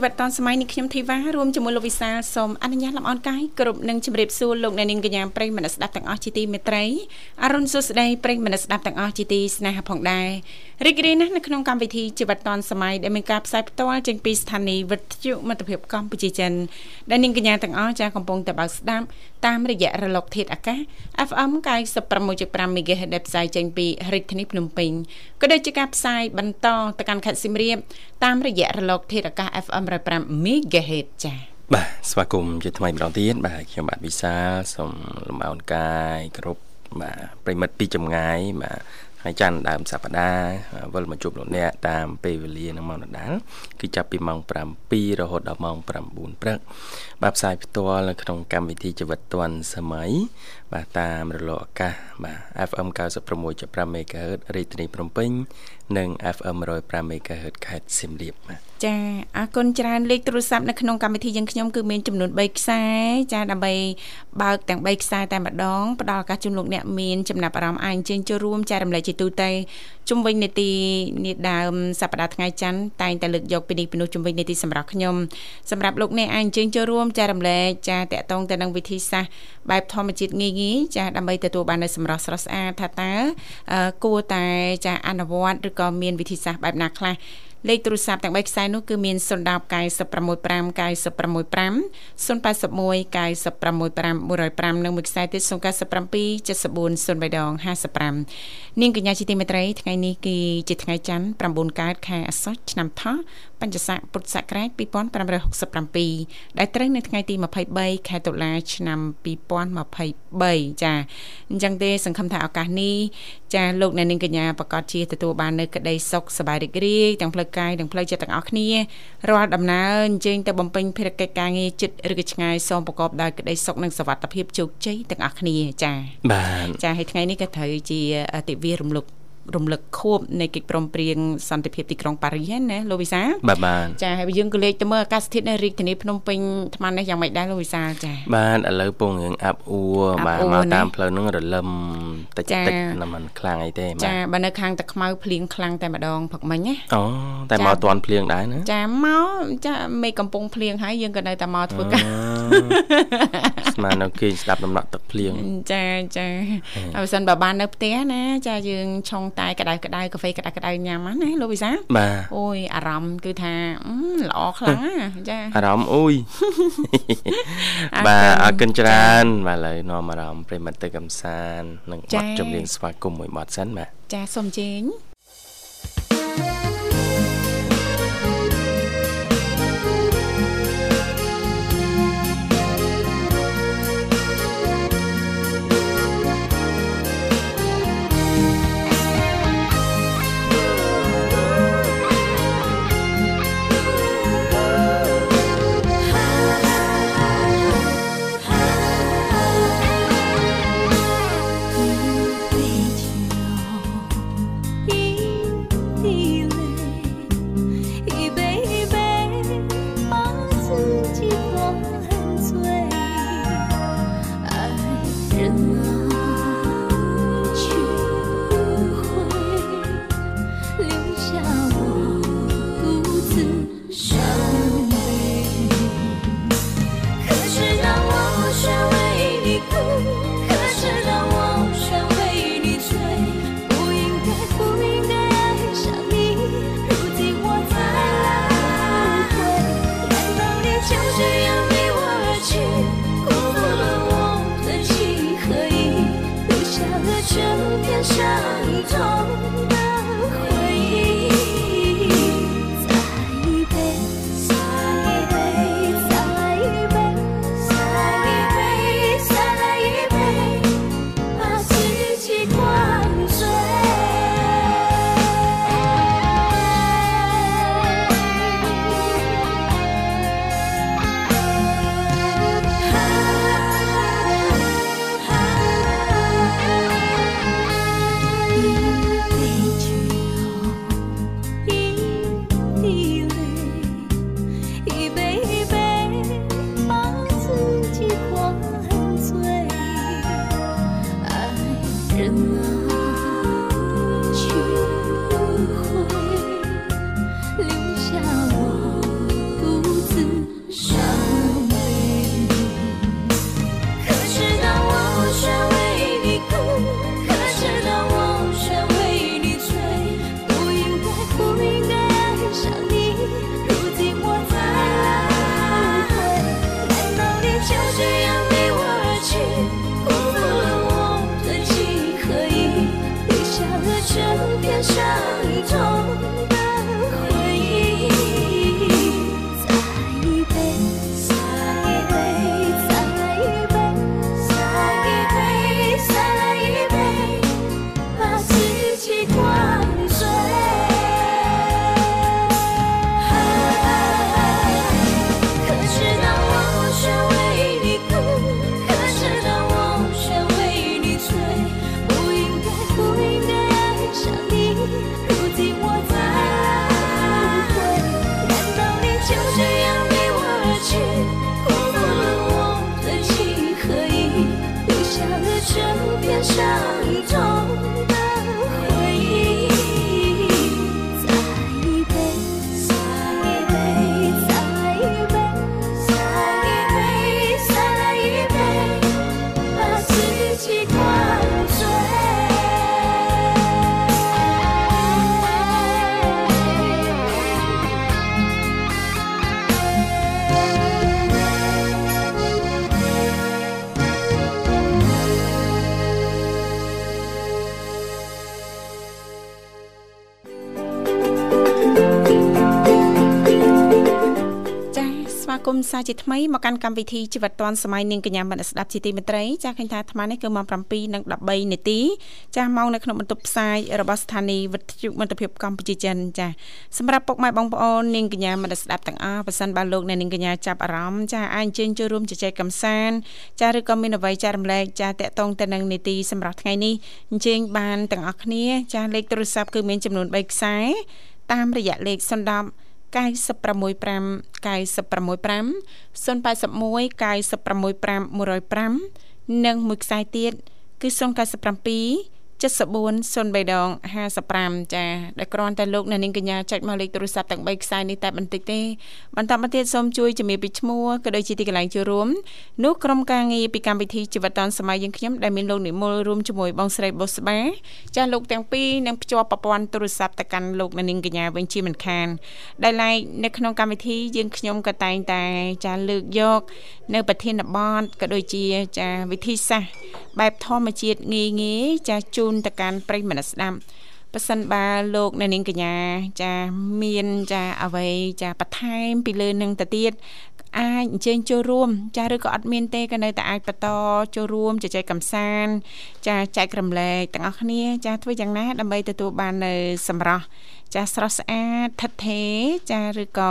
participar តឌុនសម័យនេះខ្ញុំធីវ៉ារួមជាមួយលោកវិសាលសូមអនុញ្ញាតលំអរកាយគ្រប់នឹងជម្រាបសួរលោកអ្នកនាងកញ្ញាប្រិយមិត្តស្ដាប់ទាំងអស់ជាទីមេត្រីអរុនសុស្ដីប្រិយមិត្តស្ដាប់ទាំងអស់ជាទីស្នេហាផងដែររីករាយណាស់នៅក្នុងកម្មវិធីជីវិតឌុនសម័យដែលមានការផ្សាយផ្ទាល់ចេញពីស្ថានីយ៍វិទ្យុមិត្តភាពកម្ពុជាចិនដែលនាងកញ្ញាទាំងអស់ចាកំពុងតែបើកស្ដាប់តាមរយៈរលកធាតុអាកាស FM 96.5 MHz ដែលផ្សាយចេញពីរាជធានីភ្នំពេញក៏ដូចជាការផ្សាយបន្តទៅកាន់ខេត្តសៀមរាបតាមរយៈរលកធាតុអាកាស FM 105 MHz ចា៎បាទស្វាគមន៍ជាថ្មីម្ដងទៀតបាទខ្ញុំបាទវិសាលសូមលំអរកាយគ្រប់បាទប្រិមិត្តពីចម្ងាយបាទថ្ងៃច័ន្ទដើមសប្តាហ៍វិលមកជួបលោកអ្នកតាមពេលវេលានៅម៉ោងដដែលគឺចាប់ពីម៉ោង7រហូតដល់ម៉ោង9ព្រឹកបាទផ្សាយផ្ទាល់នៅក្នុងកម្មវិធីជីវិតឌွန်សម័យ បាទតាមរលកអាកាសបាទ FM 96.5 MHz រាជធានីភ្នំពេញ និង FM 105 MHz ខេត្តសៀមរាបបាទចាអរគុណច្រើនលេខទូរស័ព្ទនៅក្នុងកម្មវិធីយើងខ្ញុំគឺមានចំនួន3ខ្សែចាដើម្បីបើកទាំង3ខ្សែតែម្ដងផ្ដល់ឱកាសជូនលោកអ្នកមានចំណាប់អារម្មណ៍អាចអញ្ជើញចូលរួមចែករំលែកជាទូទៅជុំវិញនីតិនេះដើមសប្តាហ៍ថ្ងៃច័ន្ទតែងតែលើកយកពីនេះពីនោះជុំវិញនីតិសម្រាប់ខ្ញុំសម្រាប់លោកអ្នកអាចអញ្ជើញចូលរួមចែករំលែកចាតកតងទៅនឹងវិធីសាស្ត្របែបធម្មជាតិងាយងាយចាដើម្បីទទួលបាននូវសម្រស់ស្រស់ស្អាតថាតើគួរតែចាអនុវត្តឬក៏មានវិធីសាស្ត្របែបណាខ្លះ លេខទូរស័ព្ទទាំង3ខ្សែនោះគឺមាន010 965 965 081 965 105និងមួយខ្សែទៀត097 74 03ដង55នាងកញ្ញាជាទីមេត្រីថ្ងៃនេះគឺជាថ្ងៃច័ន្ទ9កើតខែអាសត់ឆ្នាំថោះ បញ្ញស័កពុទ្ធសករាជ2567ដែលត្រូវនៅថ្ងៃទី23ខែតុលាឆ្នាំ2023ចាអញ្ចឹងទេសង្ឃឹមថាឱកាសនេះចាលោកអ្នកនាងកញ្ញាប្រកាសជាទទួលបាននៅក្តីសុខសប្បាយរីករាយទាំងផ្លូវកាយទាំងផ្លូវចិត្តទាំងអស់គ្នារាល់ដំណើរអញ្ជើញទៅបំពេញភារកិច្ចការងារចិត្តឬក៏ឆ្ងាយសូមប្រកបដោយក្តីសុខនិងសុវត្ថិភាពជោគជ័យទាំងអស់គ្នាចាបាទចាហើយថ្ងៃនេះក៏ត្រូវជាទិវារំលឹក រំលឹកខួបនៃកិច្ចព្រមព្រៀងសន្តិភាពទីក្រុងប៉ារីសណាលោកវិសាបាទបាទចាហើយយើងក៏លេខទៅមើលអាកាសធាតុនៅរាជធានីភ្នំពេញថ្មនេះយ៉ាងម៉េចដែរលោកវិសាចាបាទឥឡូវពងរឿងអាប់អួរបាទមកតាមផ្លូវហ្នឹងរលឹមតិចតិចមិនខ្លាំងអីទេបាទចាបើនៅខាងតាខ្មៅភ្លៀងខ្លាំងតែម្ដងផឹកមិញណាអូតែមកតាន់ភ្លៀងដែរណាចាមកចាមេកំពុងភ្លៀងហើយយើងក៏នៅតែមកធ្វើការស្មាននៅគេស្ដាប់ដំណក់ទឹកភ្លៀងចាចាហើយបើសិនបើបាននៅផ្ទះណាចាយើងឆុងតែក្តៅក្តៅកាហ្វេក្តៅក្តៅញ៉ាំណាលោកវិសាបាទអូយអារម្មណ៍គឺថាល្អខ្លាំងចាអារម្មណ៍អូយបាទអរគុណច្រើនបាទឥឡូវនាំអារម្មណ៍ប្រិមិត្តទៅកំសាន្តនិងបទចម្រៀងស្វាគមន៍មួយបទសិនបាទចាសូមជេងគ មន៍សាជាថ្មីមកកាន់កម្មវិធីជីវិតឌွန်សម័យនាងកញ្ញាមនស្ដាប់ជាទីមេត្រីចាស់ឃើញថាអាត្មានេះគឺម៉ោង7:13នាទីចាស់ម៉ោងនៅក្នុងបន្ទប់ផ្សាយរបស់ស្ថានីយ៍វិទ្យុមិត្តភាពកម្ពុជាចិនចាស់សម្រាប់ពុកម៉ែបងប្អូននាងកញ្ញាមនស្ដាប់ទាំងអស់ប៉ះសិនបើលោកអ្នកនាងកញ្ញាចាប់អារម្មណ៍ចាស់អាចអញ្ជើញចូលរួមជជែកកម្សាន្តចាស់ឬក៏មានអ្វីចែករំលែកចាស់តាក់ទងទៅនឹងនីតិសម្រាប់ថ្ងៃនេះអញ្ជើញបានទាំងអស់គ្នា ចាស់លេខទូរស័ព្ទគឺមានចំនួន3ខ្សែតាមរយៈលេខ010 965 965 081 965 105និងមួយខ្សែទៀតគឺ097 7403ដង55ចាដែលគ្រាន់តែលោកអ្នកនាងកញ្ញាចុចមកលេខទូរស័ព្ទទាំង3ខ្សែនេះតែបន្តិចទេបន្តមកទៀតសូមជួយជំរាបពីឈ្មោះក៏ដូចជាទីកន្លែងចូលរួមនោះក្រុមការងារពីកម្មវិធីជីវិតឌុនសម័យយើងខ្ញុំដែលមានលោកនិមលរួមជាមួយបងស្រីបុស្បាចាលោកទាំងពីរនឹងភ្ជាប់ប្រព័ន្ធទូរស័ព្ទទៅកាន់លោកអ្នកនាងកញ្ញាវិញជាមិនខានដែលឡែកនៅក្នុងកម្មវិធីយើងខ្ញុំក៏តែងតែចាលើកយក នៅ ប្រធានបទក៏ដូចជាចាវិធីសាស្ត្របែបធម្មជាតិងាយងាយចាជូនទៅកាន់ប្រិយមិត្តស្ដាប់ប៉ះសិនបើលោកអ្នកនាងកញ្ញាចាមានចាអ្វីចាបន្ថែមពីលើនឹងទៅទៀតអាចអញ្ជើញចូលរួមចាឬក៏អត់មានទេក៏នៅតែអាចបន្តចូលរួមជជែកកម្សាន្តចាចែករំលែកទាំងអស់គ្នាចាធ្វើយ៉ាងណាដើម្បីទទួលបាននៅសម្រស់ចាស្រស់ស្អាតថិតថេរចាឬក៏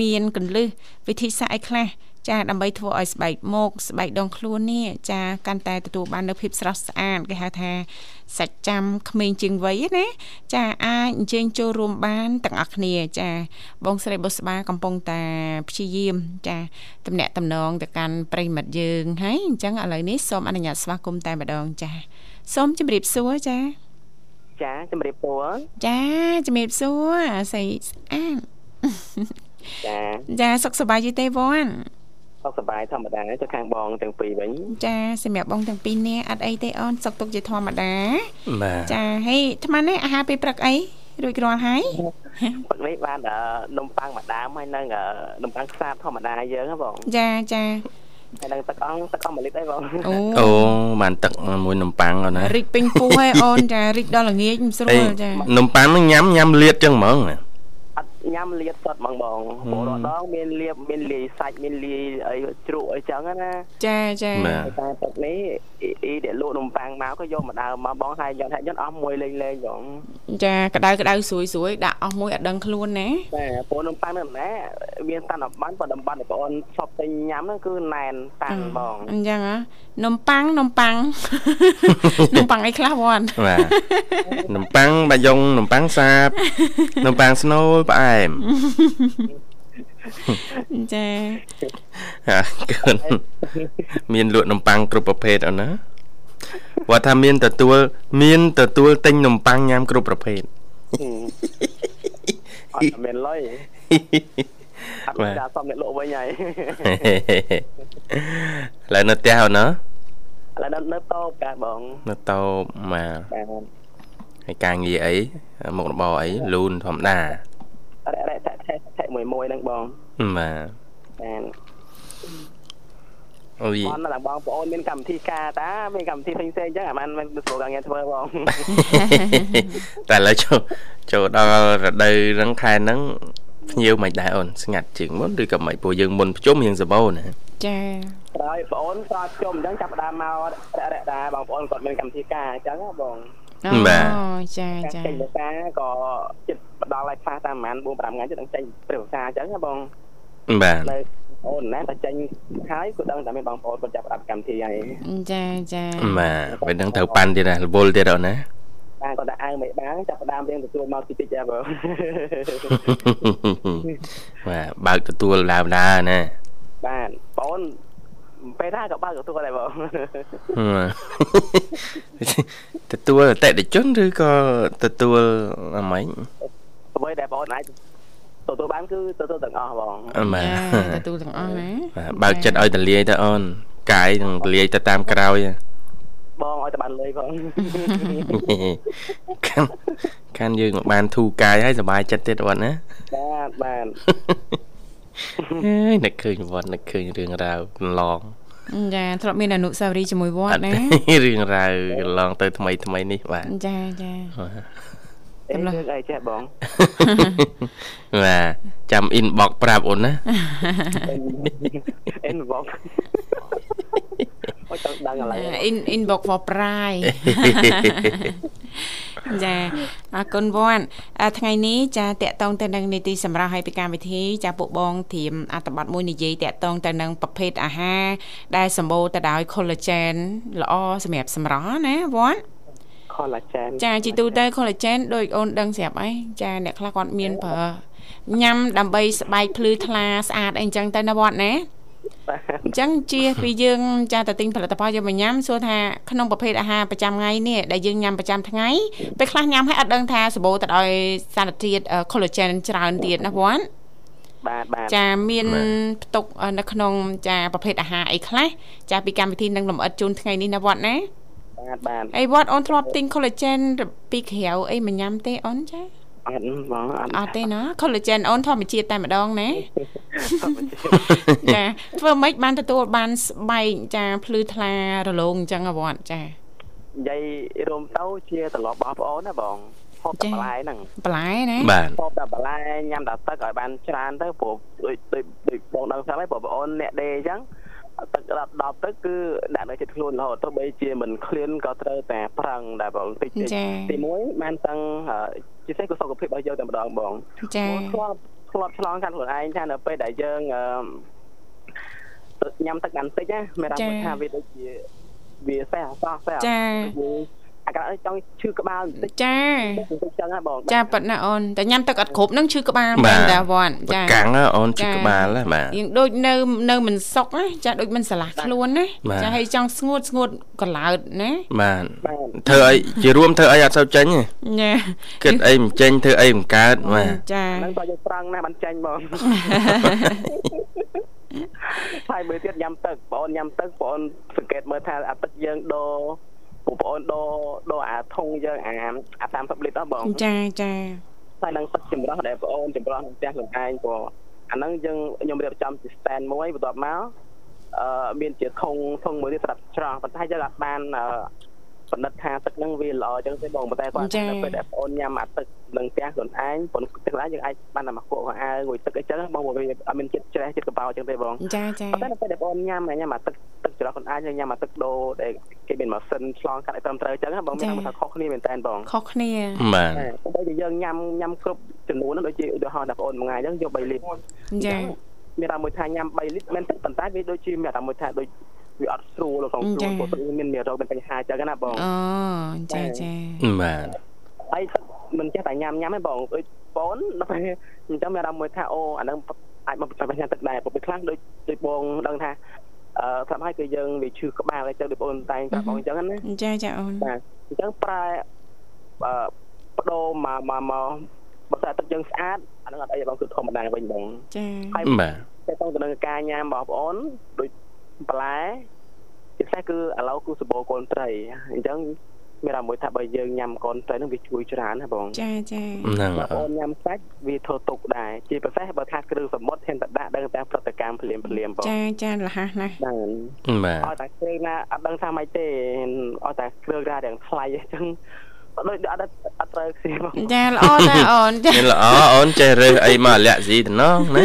មានកលឹះវិធីសាស្ត្រអីខ្លះ ចាដើម្បីធ្វើឲ្យស្បែកមុខស្បែកដងខ្លួននេះចាកាន់តែទទួលបាននូវភាពស្រស់ស្អាតគេហៅថាសាច់ចាំក្មេងជាងវ័យណាចាអាចអញ្ជើញចូលរួមបានទាំងអស់គ្នា ចា បងស្រីបុស្បាកំពុងតែព្យាយាម ចាតំណាក់តំណងទៅកាន់ប្រិមិត្តយើងហើយអញ្ចឹងឥឡូវនេះសូមអនុញ្ញាតស្វាគមន៍តែម្ដងចាសូមជម្រាបសួរចាចាជំរាបសួរចាជំរាបសួរស្អីស្អាតចាចាសុខសប្បាយទេវ៉ាន់ សុខសប្បាយធម្មតាទៅខាងបងទាំងពីរវិញចាសម្រាប់បងទាំងពីរនាក់អត់អីទេអូនសុខទុក្ខជាធម្មតាបាទចាហេអាត្មានេះអាហារពេលព្រឹកអីរួចរាល់ហើយព្រឹកនេះបាននំប៉័ងម្ដាមហើយនឹងនំប៉័ងខ្សាបធម្មតាយើងហ៎បងចាចាហើយនឹងទឹកអង្គទឹកអង្គ1លីត្រអីបងអូអូបានទឹកមួយនំប៉័ងអូនណារីកពេញពោះហើយអូនចារីកដល់ល្ងាចមិនស្រួលចានំប៉័ងនឹងញ៉ាំញ៉ាំលៀតចឹងហ្មងណាអត់ ញ៉ាំលាបសុតហ្មងបងព្រោះរដងមានលាបមានលាយសាច់មានលាយអីជ្រក់អីចឹងណាចាចាតែទឹកនេះ អ៊ីដែលលក់នំប៉័ងមកក៏យកមកដើមមកបងហើយយកថាយកអស់មួយលេងលេងបងចាក្តៅក្តៅស្រួយស្រួយដាក់អស់មួយអត់ដឹងខ្លួនណាចាព្រោះនំប៉័ងនៅណាមានតាន់អបានប៉ុន្តែតំបន់បងអូនឈប់ទៅញ៉ាំហ្នឹងគឺណែនតាំងបងអញ្ចឹងហ៎នំប៉័ងនំប៉័ងនំប៉័ងអីខ្លះវ៉ាន់បាទនំប៉័ងបាយងនំប៉័ងសាបនំប៉័ងស្នូលផ្អែម ចាអាគឺមានលក់នំប៉័ងគ្រប់ប្រភេទអូនណាគាត់ថាមានទទួល មានទទួលទិញនំប៉័ងញ៉ាំគ្រប់ប្រភេទអត់មានលុយអត់មានសំអ្នកលក់វិញហើយឡើយនៅផ្ទះអូនណាឥឡូវនៅតូបកាបងនៅតូបមកហើយការងារអីមុខរបរអីលូនធម្មតាអរអរតែ តែមួយមួយហ្នឹងបងបាទបានអូយបងឡើងបងប្អូនមានកម្មវិធីការតាមានកម្មវិធីផ្សេងផ្សេងអញ្ចឹងអាមិនមិនស្រួលការងារធ្វើបងតែឥឡូវចូលចូលដល់រដូវហ្នឹងខែហ្នឹងភ្ញៀវមិនដែរអូនស្ងាត់ជាងមុនឬក៏មិនព្រោះយើងមុនប្រជុំរៀងសបោណាចាក្រោយបងអូនស្អាតជុំអញ្ចឹងចាប់ផ្ដើមមករកដែរបងប្អូនគាត់មានកម្មវិធីការអញ្ចឹងបងអូចាចាចេញភាសាក៏ចិត្ត ផ្ដល់ឲ្យខ្លះតាមប្រហែល4 5ថ្ងៃចិត្តនឹងចេញព្រះភាសាអញ្ចឹងណាបងបាទអូនណាតែចេញហើយក៏ដឹងតែមានបងប្អូនគាត់ចាប់ផ្ដើមកម្មវិធីហើយចាចាបាទពេលហ្នឹងត្រូវប៉ាន់ទៀតណារវល់ទៀតអូនណាបាទគាត់តែអើមិនបានចាប់ផ្ដើមរៀងទទួលមកតិចតិចដែរបងបាទបើកទទួលដើមដើណាបាទបងពេលណាក៏បើកទទួលដែរបងទទួលអតិថិជនឬក៏ទទួលអាម៉េច អ្វីដែលបងអាចទទួលបានគឺទទួលទាំងអស់បងបាទទទួលទាំងអស់ណាបើកចិត្តឲ្យតលាយទៅអូនកាយនឹងតលាយទៅតាមក្រោយបងឲ្យតែបានលុយផងខាន់ខាន់យើងបានធូរកាយហើយសុបាយចិត្តទៀតវត្តណាបាទបាទហើយនឹកឃើញវត្តនឹកឃើញរឿងរ៉ាវកន្លងចាធ្លាប់មានអនុស្សាវរីយ៍ជាមួយវត្តណារឿងរ៉ាវកន្លងទៅថ្មីថ្មីនេះបាទចាចា អេរឿងអីចេះបងបាទចាំ inbox ប្រាប់អូនណា inbox អូចង់ដឹងឥឡូវ in inbox for pride ចាអរគុណវ៉ាន់អាថ្ងៃនេះចាតកតងទៅនឹងនីតិសម្រាប់ឲ្យពីកម្មវិធីចាពួកបងត្រៀមអត្ថបទមួយនិយាយតកតងទៅនឹងប្រភេទអាហារដែលសម្បូរទៅដោយ collagen ល្អសម្រាប់សម្រស់ណាវ៉ាន់ collagen ចាជីទូទៅ collagen ដូចអូនដឹងស្រាប់អីចាអ្នកខ្លះគាត់មានប្រើញ៉ាំដើម្បីស្បែកភ្លឺថ្លាស្អាតអីអញ្ចឹងទៅណាវត្តណាអញ្ចឹងជាពីយើងចាទៅទិញផលិតផលយកមកញ៉ាំសួរថាក្នុងប្រភេទអាហារប្រចាំថ្ងៃនេះដែលយើងញ៉ាំប្រចាំថ្ងៃពេលខ្លះញ៉ាំហើយអត់ដឹងថាសម្បូរទៅដោយសារធាតុ collagen ច្រើនទៀតណាវត្តបាទបាទចាមានផ្ទុកនៅក្នុង ចាប្រភេទអាហារអីខ្លះចាពីកម្មវិធីនឹងលំអិតជូនថ្ងៃនេះណាវត្តណា បាទបាទអីវត្តអូនធ្លាប់ទិញ collagen ពីក្រៅអីមកញ៉ាំទេអូនចាអត់បងអត់អត់ទេណា collagen អូនធម្មជាតិតែម្ដងណាចាធ្វើម៉េចបានទទួលបានស្បែកចាភ្លឺថ្លារលោងអញ្ចឹងអវត្តចានិយាយរួមទៅជាត្រឡប់បងប្អូនណាបងហូបតែបន្លែហ្នឹងបន្លែណាបាទហូបតែបន្លែញ៉ាំតែទឹកឲ្យបានច្រើនទៅព្រោះដូចដូចបងដឹងស្រាប់ហើយបងប្អូនអ្នកដេអញ្ចឹង ទឹករាប់10ទៅគឺដាក់នៅចិត្តខ្លួនរហូតទៅបីជាមិនឃ្លានក៏ត្រូវតែប្រឹងដែរបងតិចតិចទី1បានតាំងជាពិសេសគឺសុខភាពរបស់យើងតែម្ដងបងចាធ្លាប់ធ្លាប់ឆ្លងកាត់ខ្លួនឯងថានៅពេលដែលយើងញ៉ាំទឹកបានតិចណាមានអារម្មណ៍ថាវាដូចជាវាសេះអសោះសេះចា អាក្រក់ចង់ឈឺក្បាលបន្តិចចាបន្តិចចឹងហ៎បងចាប៉ិតណាអូនតែញ៉ាំទឹកអត់គ្រប់នឹងឈឺក្បាលមែនតាវ៉ាន់ចាកាំងអូនឈឺក្បាលហ៎បាទយើងដូចនៅនៅមិនសុកណាចាដូចមិនស្រឡះខ្លួនណាចាហើយចង់ស្ងួតស្ងួតកឡោតណាបាទធ្វើអីជារួមធ្វើអីអត់សូវចេញណាគិតអីមិនចេញធ្វើអីមិនកើតបាទចាហ្នឹងបើយើងប្រឹងណាស់បានចេញមកហើយមើលទៀតញ៉ាំទឹកបងអូនញ៉ាំទឹកបងអូនសង្កេតមើលថាអាទឹកយើងដូរ បងប្អូនដូរដូរអាធុងយើងអាអា30លីត្របងចាចាតែនឹងទឹកចម្រោះដែលបងប្អូនចម្រោះក្នុងផ្ទះខ្លួនឯងព្រោះអាហ្នឹងយើងខ្ញុំរៀបចំជា stand មួយបន្ទាប់មកអឺមានជាធុងធុងមួយទៀតសម្រាប់ច្រោះប៉ុន្តែយើងអាចបានអឺ បណ្ឌិតថាទឹកហ្នឹងវាល្អចឹងទេបងប៉ុន្តែគាត់ថាពេលដែលបងអូនញ៉ាំអាទឹកនឹងផ្ទះខ្លួនឯងប៉ុន្តែខ្លួនឯងយើងអាចបានតែមកគក់ខោអាវមួយទឹកអីចឹងបងវាអត់មានចិត្តច្រេះចិត្តកបោចឹងទេបងចាចាប៉ុន្តែពេលដែលបងអូនញ៉ាំញ៉ាំអាទឹកទឹកច្រោះខ្លួនឯងញ៉ាំអាទឹកដូរដែលគេមានម៉ាស៊ីនឆ្លងកាត់ឲ្យត្រឹមត្រូវចឹងបងមានថាខុសគ្នាមែនតើបងខុសគ្នាបាទបើយើងញ៉ាំញ៉ាំគ្រប់ចំនួនហ្នឹងដូចជាឧទាហរណ៍ថាបងអូនមួយថ្ងៃចឹងយក3លីត្រចាមានអារម្មណ៍ថាញ៉ាំ3លីត្រមែនទេប៉ុន្តែវាដូចជាមានអារម្មណ៍ថាដូច វាអត់ស្រួលក្នុងខ្លួនព្រោះទឹកមានមានរោគមានបញ្ហាចឹងណាបងអូចាចាបាទហើយមិនចេះតែញ៉ាំញ៉ាំទេបងដូចបងដល់ពេលអញ្ចឹងមានអារម្មណ៍ថាអូអានឹងអាចមកបញ្ហាទឹកដែរព្រោះពេលខ្លះដូចដូចបងដឹងថាអឺស្រាប់ហើយគឺយើងវាឈឺក្បាលអីចឹងដូចបងតែងប្រាប់បងអញ្ចឹងណាចាចាអូនបាទអញ្ចឹងប្រែអឺបដូរមកមកមកបើតែទឹកយើងស្អាតអានឹងអត់អីបងគឺធម្មតាវិញបងចាហើយបាទតែទៅទៅនឹងការញ៉ាំបងប្អូនដូច បន្លែពិសេសគឺឥឡូវគឺសម្បូរកូនត្រីអញ្ចឹងមានអារម្មណ៍ថាបើយើងញ៉ាំកូនត្រីនឹងវាជួយច្រើនណាបងចាចាហ្នឹងបងញ៉ាំសាច់វាធ្វើទុកដែរជាពិសេសបើថាគ្រឿងសមុទ្រធានតដាក់ដឹងតែប្រតិកម្មភ្លាមភ្លាមបងចាចាលះណាស់បាទបាទឲ្យតែគ្រឿងណាអត់ដឹងថាម៉េចទេឲ្យតែគ្រឿងណាទាំងថ្លៃអញ្ចឹងដូចអត់អត់ត្រូវខ្សៀបងចាល្អតែអូនចាល្អអូនចេះរើសអីមកលាក់ស៊ីតំណងណា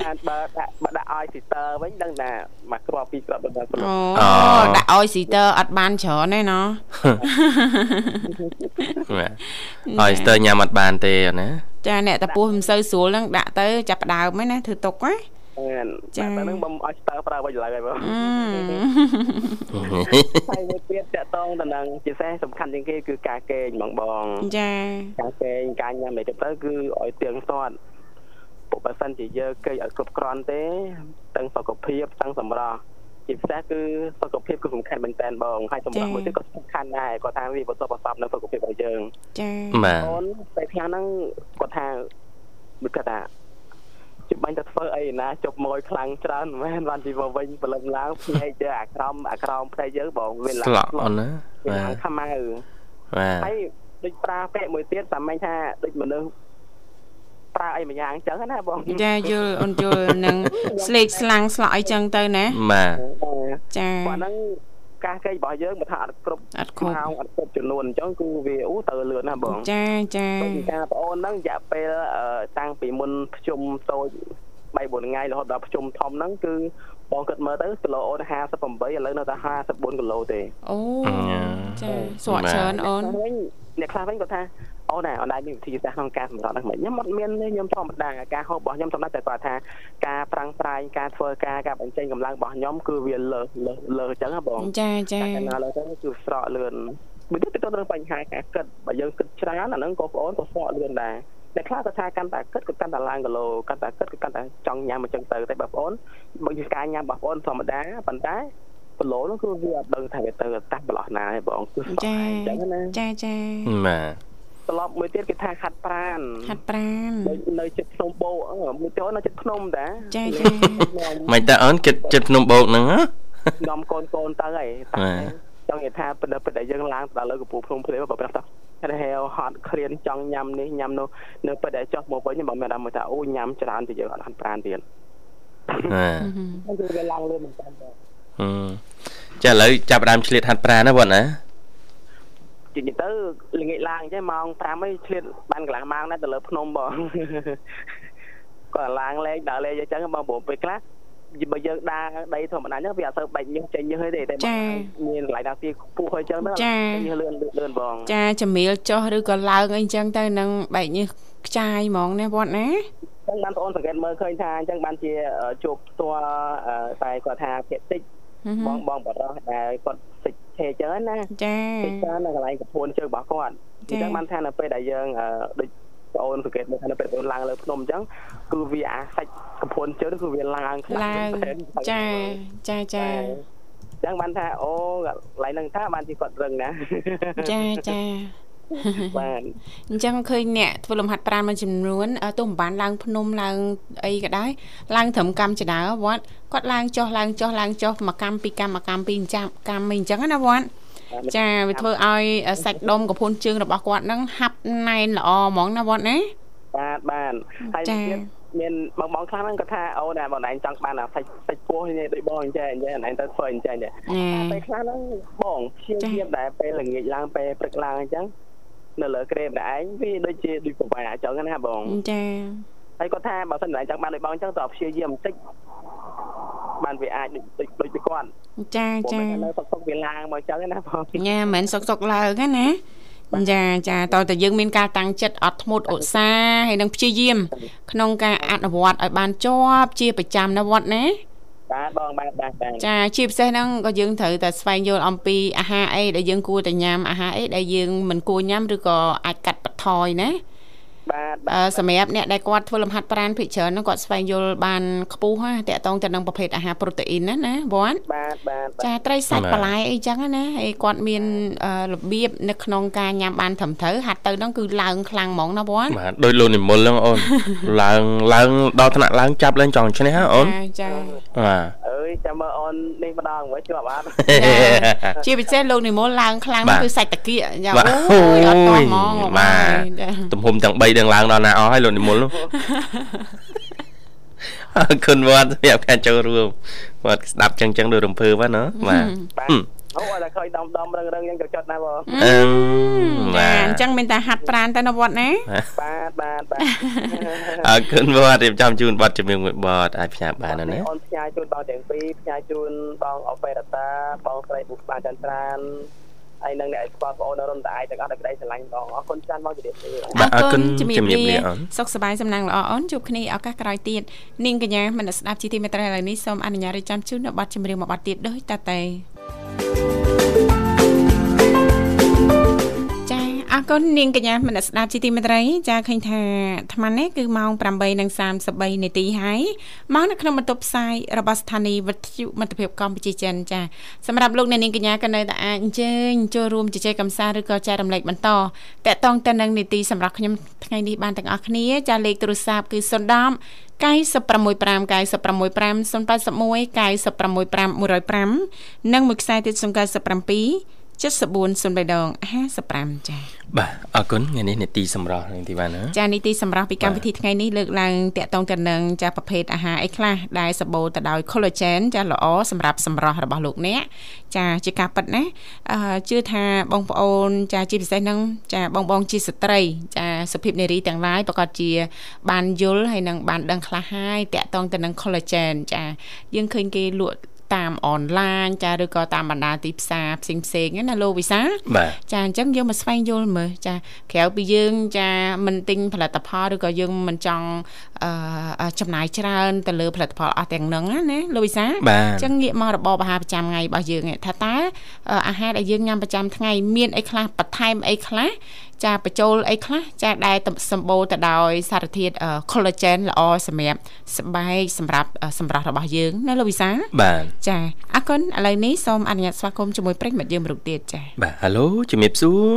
បានបើដាក់បើដាក់ឲ្យស៊ីទ័រវិញដឹងថាមកគ្រាប់ពីរគ្រាប់ដល់អូដាក់ឲ្យស៊ីទ័រអត់បានច្រើនទេណោះឲ្យស៊ីទ័រញ៉ាំអត់បានទេណាចាអ្នកតពោះមិនសូវស្រួលហ្នឹងដាក់ទៅចាប់ផ្ដើមហ្នឹងណាធ្វើទុកណាចាតែនឹងបំឲ្យស្ទើប្រើវិញឡើយហើយបងហើយវាទៀតតកតងទៅនឹងជាសេះសំខាន់ជាងគេគឺការកេងបងបងចាការកេងការញ៉ាំអីទៅគឺឲ្យទៀងទាត់ពុក បើសិនជាយើងគេឲ្យគ្រប់គ្រាន់ទេទាំងសុខភាពទាំងសម្រស់ជាពិសេសគឺសុខភាពគឺសំខាន់មែនតើបងហើយសម្រាប់មួយទៀតក៏សំខាន់ដែរគាត់ថាវាបន្ទាប់បន្ទាប់នៅសុខភាពរបស់យើងចា៎បាទអូនតែខ្លះហ្នឹងគាត់ថាមិនគាត់ថាជិះបាញ់ទៅធ្វើអីណាជប់មួយខ្លាំងច្រើនមែនបានជីមកវិញព្រលឹមឡើងភ្នែកទៅអាក្រមអាក្រមផ្ទៃយើងបងវាឡើងស្លក់អូនណាវាឡើងខ្មៅបាទហើយដូចប្រាពេកមួយទៀតសាមញ្ញថាដូចមនុស្ស ប្រើអីមួយយ៉ាងអញ្ចឹងណាបងចាយល់អូនយល់នឹងស្លេកស្លាំងស្លក់អីចឹងទៅណាបាទចាគាត់ហ្នឹងកាសគេរបស់យើងបើថាអត់គ្រប់អត់គ្រប់ម៉ោងអត់គ្រប់ចំនួនអញ្ចឹងគឺវាអូទៅលឿនណាស់បងចាចាដូចការបងអូនហ្នឹងរយៈពេលអឺតាំងពីមុនប្រជុំតូច3 4ថ្ងៃរហូតដល់ប្រជុំធំហ្នឹងគឺបងគិតមើលទៅគីឡូអូន58ឥឡូវនៅតែ54គីឡូទេអូចាស្រកច្រើនអូនវិញអ្នកខ្លះវិញគាត់ថា អូនណាអូនដែរមានវិធីសាស្ត្រក្នុងការសម្រេចហ្នឹងមិនខ្ញុំអត់មានទេខ្ញុំធម្មតាការហូបរបស់ខ្ញុំសម្រាប់តែគាត់ថាការប្រាំងប្រាយការធ្វើការការបញ្ចេញកម្លាំងរបស់ខ្ញុំគឺវាលើសលើសលើសអញ្ចឹងណាបងចាចាតែកាលណាលើទៅគឺស្រកលឿនមួយទៀតទៅនឹងបញ្ហាការគិតបើយើងគិតច្រើនអាហ្នឹងក៏បងអូនក៏ស្រកលឿនដែរតែខ្លះគាត់ថាកាន់តែគិតក៏កាន់តែឡើងគីឡូកាន់តែគិតក៏កាន់តែចង់ញ៉ាំអញ្ចឹងទៅតែបងប្អូនបើជាការញ៉ាំរបស់បងប្អូនធម្មតាប៉ុន្តែគីឡូនោះគឺវាអត់ដឹងថាវាទៅតាស់ប្រឡោះណាទេបងគឺស្បចាអញ្ចឹងណាចាចាបាទ ត្រឡប់មួយទៀតគេថាខាត់ប្រានហាត់ប្រាននៅនៅចិត្តភ្នំបូអឺមួយចូលនៅចិត្តភ្នំតាចាចាមិនតើអូនគិតចិត្តភ្នំបោកហ្នឹងហ៎នាំកូនកូនទៅហើយតែបាទចង់និយាយថាពិតពិតតែយើងឡើងដល់លើកំពូលភ្នំភ្លេបើប្រាប់ថាតែហេវហត់គ្រៀនចង់ញ៉ាំនេះញ៉ាំនោះនៅពិតតែចុះមកវិញបើមានអារម្មណ៍ថាអូញ៉ាំច្រើនទៅយើងអត់ហាន់ប្រានទៀតបាទហ្នឹងគឺវាឡើងលឿនមែនតើហឹមចាឥឡូវចាប់ផ្ដើមឆ្លៀតហាត់ប្រាណណាបងណា ជិះទៅល្ងាចឡើងអញ្ចឹងម៉ោង5ហើយឆ្លៀតបានកន្លះម៉ោងដែរទៅលើភ្នំបងគាត់ឡើងលេងដើរលេងអញ្ចឹងបងព្រោះពេលខ្លះបើយើងដើរដីធម្មតាអញ្ចឹងវាអត់ទៅបែកញើសចេញញើសទេតែបើមានកន្លែងដើរទីខ្ពស់ហើយអញ្ចឹងទៅញើសលឿនលឿនបងចាចម្រៀលចុះឬក៏ឡើងអីចឹងទៅនឹងបែកញើសខ្ចាយហ្មងណាវត្តណាចឹងបានបងអូនសង្កេតមើលឃើញថាអញ្ចឹងបានជាជួបផ្ទាល់តែគាត់ថាភាគតិចបងបងបរោះដែលគាត់ សិចឆេអញ្ចឹងណាចាតិចច្រើននៅកន្លែងកំពូនជើងរបស់គាត់អញ្ចឹងបានថានៅពេលដែលយើងដូចបងអូនសង្កេតមើលថានៅពេលបងឡើងលើភ្នំអញ្ចឹងគឺវាអាសាច់កំពូនជើងគឺវាឡើងខ្លាំងឡើងចាចាចាអញ្ចឹងបានថាអូកន្លែងហ្នឹងថាបានជាគាត់រឹងណាចាចា បាទអញ្ចឹងឃើញអ្នកធ្វើលំហាត់ប្រាណមួយចំនួនទោះមិនបានឡើងភ្នំឡើងអីក៏ដោយឡើងត្រឹមកម្មចដាវត្តគាត់ឡើងចុះឡើងចុះឡើងចុះមួយកម្មពីរកម្មមួយកម្មពីរចាំកម្មអីអញ្ចឹងណាវត្តចាវាធ្វើឲ្យសាច់ដុំកពួនជើងរបស់គាត់ហ្នឹងហាប់ណែនល្អហ្មងណាវត្តណាបាទបាទហើយទៀតមានបងបងខ្លះហ្នឹងគាត់ថាអូនបងឯងចង់បានអាសាច់សាច់ពោះនេះដូចបងអញ្ចឹងអញ្ចឹងឯងទៅធ្វើអញ្ចឹងតែពេលខ្លះហ្នឹងបងព្យាយាមដែរពេលល្ងាចឡើងពេលព្រឹកឡើងអញ្ចឹង នៅលើក្រេម្នាក់ឯងវាដូចជាដូចប្រវាយអាចចឹងណាបងចាហើយគាត់ថាបើសិនតែចង់បានដូចបងអញ្ចឹងតើព្យាយាមបន្តិចបានវាអាចដូចដូចពីគាត់ចាចានៅសុកសុកវាឡើងមកអញ្ចឹងណាបងញ៉ាមិនសុកសុកឡើងណាចាចាតើតើយើងមានការតាំងចិត្តអត់ធ្មត់ឧស្សាហ៍ហើយនឹងព្យាយាម ក្នុងការអនុវត្តឲ្យបានជាប់ជាប្រចាំនៅវត្តណា បាទបងបាទបាទបាទចាជាពិសេសហ្នឹងក៏យើងត្រូវតែស្វែងយល់អំពីអាហារអីដែលយើងគួរតែញ៉ាំអាហារអីដែលយើងមិនគួរញ៉ាំឬក៏អាចកាត់បន្ថយណា បាទអឺសម្រាប់អ្នកដែលគាត់ធ្វើលំហាត់ប្រាណភិកច្រើនហ្នឹងគាត់ស្វែងយល់បានខ្ពស់ណាតកតងទៅនឹងប្រភេទអាហារប្រូតេអ៊ីនណាណាវ៉ាន់បាទបាទចាត្រីសាច់បន្លែអីចឹងណាហើយគាត់មានរបៀបនៅក្នុងការញ៉ាំបានត្រឹមត្រូវហាត់ទៅហ្នឹងគឺឡើងខ្លាំងហ្មងណាវ៉ាន់បាទដូចលោកនិមលហ្នឹងអូនឡើងឡើងដល់ថ្នាក់ឡើងចាប់ឡើងចង់ឈ្នះហ៎អូនចាបាទអើយចាំមើលអូននេះម្ដងវិញជាប់អត់ជាពិសេសលោកនិមលឡើងខ្លាំងបាទគឺសាច់តាគៀកយ៉ាបាទអូយអត់តោះហ្មងបាទចាទំហំទាំង3ទាំងឡើងដល់ណាអស់ហើយលោកនិមលនោះអរគុណវត្តសម្រាប់ការចូលរួមវត្តស្ដាប់ចឹងចឹងដូចរំភើបណាបាទបាទអូអត់តែឃើញដំដំរឹងរឹងយ៉ាងចុចណាបងអឺចាបាទអញ្ចឹងមានតែហាត់ប្រាណទៅនៅវត្តណាបាទបាទបាទអរគុណវត្តរៀបចំជូនប័ណ្ណជំនឿមួយប័ណ្ណអាចផ្សាយបានណាណាអូនផ្សាយជូនបងទាំងពីរផ្សាយជូនបងអបេរតាបងស្រីបុស្បាចន្ទ្រាន ហើយនឹងអ្នកស្គាល់បងអូនរំតាឯទាំងអស់ដោយក្តីស្រឡាញ់បងអរគុណច្រើនបងជម្រាបលាបាទអរគុណជំរាជំបរាបលាលាអូនសុខសប្បាយសំណាងល្អអូនជួបគ្នាឱកាសក្រោយទៀតនាងកញ្ញាមនស្ដាប់ជីទីមេត្រីឥឡូវនេះសូមអនុញ្ញាតរៀបចំជូននៅប័ណ្ណចម្រៀងមួយប័ណ្ណទៀតដូចតទៅ អរគុណនាងកញ្ញាមនស្ដាប់ជីទីមេត្រីចាឃើញថាអាត្មានេះគឺម៉ោង8:33នាទីហើយមកនៅក្នុងបន្ទប់ផ្សាយរបស់ស្ថានីយ៍វិទ្យុមិត្តភាពកម្ពុជាចិនចាសម្រាប់លោកអ្នកនាងកញ្ញាក៏នៅតែអាចអញ្ជើញចូលរួមជជែកកម្សាន្តឬក៏ចែករំលែកបន្តតកតងទៅនឹងនីតិសម្រាប់ខ្ញុំថ្ងៃនេះបានទាំងអស់គ្នាចាលេខទូរស័ព្ទគឺ010 965 965 081 965 105និងមួយខ្សែទៀត097 7403ដង55ចា៎បាទអរគុណថ្ងៃនេះនេតិសម្រាប់នឹងទីបានណាចានីតិសម្រាប់ពីកម្មវិធីថ្ងៃនេះលើកឡើងតាក់ទងទៅនឹងចាប្រភេទអាហារអីខ្លះដែលសម្បូរទៅដោយ collagen ចាល្អសម្រាប់សម្រស់របស់លោកអ្នកចាជាការពិតណាអឺជឿថាបងប្អូន ចាជាពិសេសនឹងចាបងបងជាស្ត្រី ចាសុភាពនារីទាំងឡាយប្រកាសជា បានយល់ហើយនឹងបានដឹងខ្លះហើយតាក់ទងទៅនឹង collagen ចាយើងឃើញគេលក់ តាមអនឡាញចាឬក៏តាមបណ្ដាទីផ្សារផ្សេងផ្សេងណាលោកវិសាចាអញ្ចឹងយើងមកស្វែងយល់មើលចាក្រៅពីយើងចាមិនទិញផលិតផលឬក៏យើងមិនចង់អឺចំណាយច្រើនទៅលើផលិតផលអស់ទាំងហ្នឹងណាលោកវិសាអញ្ចឹងងាកមករបបអាហារប្រចាំថ្ងៃរបស់យើងថាតើអាហារដែលយើងញ៉ាំប្រចាំថ្ងៃមានអីខ្លះបន្ថែមអីខ្លះ ចាបញ្ចូលអីខ្លះចាដែលសម្បូរទៅដោយសារធាតុ collagen ល្អសម្រាប់ស្បែកសម្រាប់សម្រស់របស់យើងណាលោកវិសាបាទចាអរគុណឥឡូវនេះសូមអនុញ្ញាតស្វាគមន៍ជាមួយប្រិញ្ញមិត្តយើងមរុកទៀតចាបាទហៅឡូជំរាបសួរ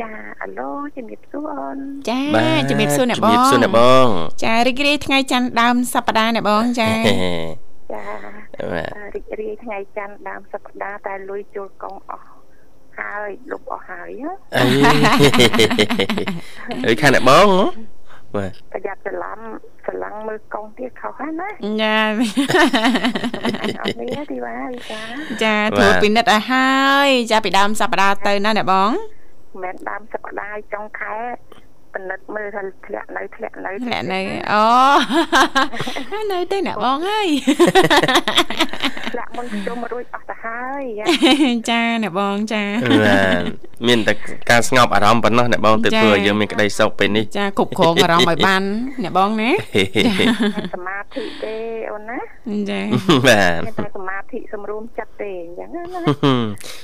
ចាអាឡូជំរាបសួរអូនចាជំរាបសួរអ្នកបងជំរាបសួរអ្នកបងចារីករាយថ្ងៃច័ន្ទដើមសប្តាហ៍អ្នកបងចាចារីករាយថ្ងៃច័ន្ទដើមសប្តាហ៍តែលុយចូលកងអស់ ហើយលុបអស់ហើយអីអីខាងអ្នកបងបាទប្រយ័ត្នច្រឡំច្រឡំមើលកងទៀតខុសហើយណាចាអត់មានទីវ៉ាវិសាចាធ្វើពិនិត្យឲ្យហើយចាពីដើមសប្តាហ៍ទៅណាអ្នកបងមិនមែនដើមសប្តាហ៍ចុងខែ ពិនិត្យមើលថាធ្លាក់នៅធ្លាក់នៅធ្លាក់នៅអូនៅទេអ្នកបងហើយធ្លាក់មុនជុំរួចអស់ទៅហើយចាអ្នកបងចាបាទមានតែការស្ងប់អារម្មណ៍ប៉ុណ្ណោះអ្នកបងទើបធ្វើឲ្យយើងមានក្តីសុខពេលនេះចាគ្រប់គ្រងអារម្មណ៍ឲ្យបានអ្នកបងណាសមាធិទេអូនណាចាបាទមានតែសមាធិសម្រួមចិត្តទេអញ្ចឹងណា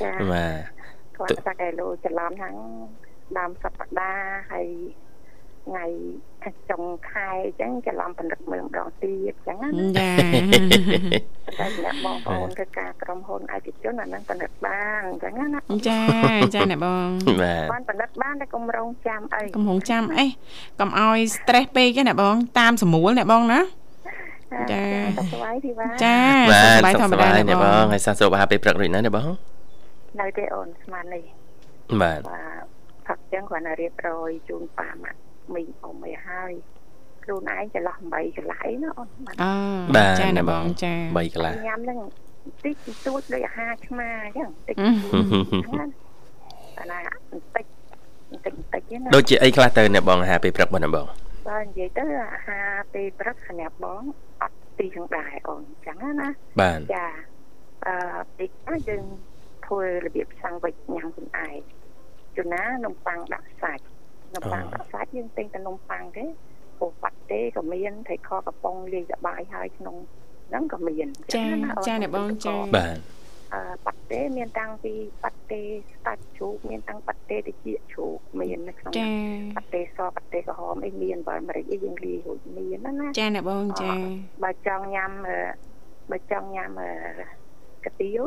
ចាបាទគាត់តែគេលោច្រឡំហ្នឹង ដើមសប្តាហ៍ហើយថ្ងៃចុងខែអញ្ចឹងច្រឡំផលិតមើលម្ដងទៀតអញ្ចឹងណាចាតែអ្នកបងប្អូនធ្វើការក្រុមហ៊ុនឯកជនអានឹងផលិតបានអញ្ចឹងណាចាចាអ្នកបងបានផលិតបានតែកុំរងចាំអីកុំរងចាំអីកុំឲ្យ stress ពេកទេអ្នកបង តាមស្រួលអ្នកបងណាចាសុខសប្បាយទីបាចាសុខសប្បាយធម្មតាអ្នកបងហើយសាសុខអាហារពេលព្រឹករួចណាអ្នកបងនៅទេអូនស្មាននេះបាទបាទផឹក ចឹងគ្រាន់តែរៀបរយជូនប៉ាម៉ាក់មីងអ៊ំអីហើយខ្លួនឯងចន្លោះ8កន្លែងណាអូនអឺចាណាបងចា3កន្លែងញ៉ាំហ្នឹងតិចទួចដូចអាហារឆ្មាអញ្ចឹងតិចហ្នឹងអាណាបន្តិចបន្តិចបន្តិចណាដូចជាអីខ្លះទៅអ្នកបងអាហារពេលព្រឹកបងណាបងបាទនិយាយទៅអាហារពេលព្រឹកសម្រាប់បងអត់ទីចង្ដែរអូនអញ្ចឹងណាបាទចាអឺតិចយើងធ្វើរបៀបសាំងវិចញ៉ាំខ្លួនឯង ជូណានំប៉័ងដាក់សាច់នំប៉័ងដាក់សាច់យើងទិញតែនំប៉័ងទេពោះបាត់ទេក៏មានត្រីខកំប៉ុងលាយសបាយហើយក្នុងហ្នឹងក៏មានចាចាអ្នកបងចាបាទអឺបាត់ទេមានតាំងពីបាត់ទេស្តាច់ជ្រូកមានតាំងបាត់ទេតិចជ្រូកមាននៅក្នុងបាត់ទេសបាត់ទេក្រហមអីមានបើអាមេរិកអីយើងលាយរួចមានណាចាអ្នកបងចាបើចង់ញ៉ាំបើចង់ញ៉ាំកាទៀវ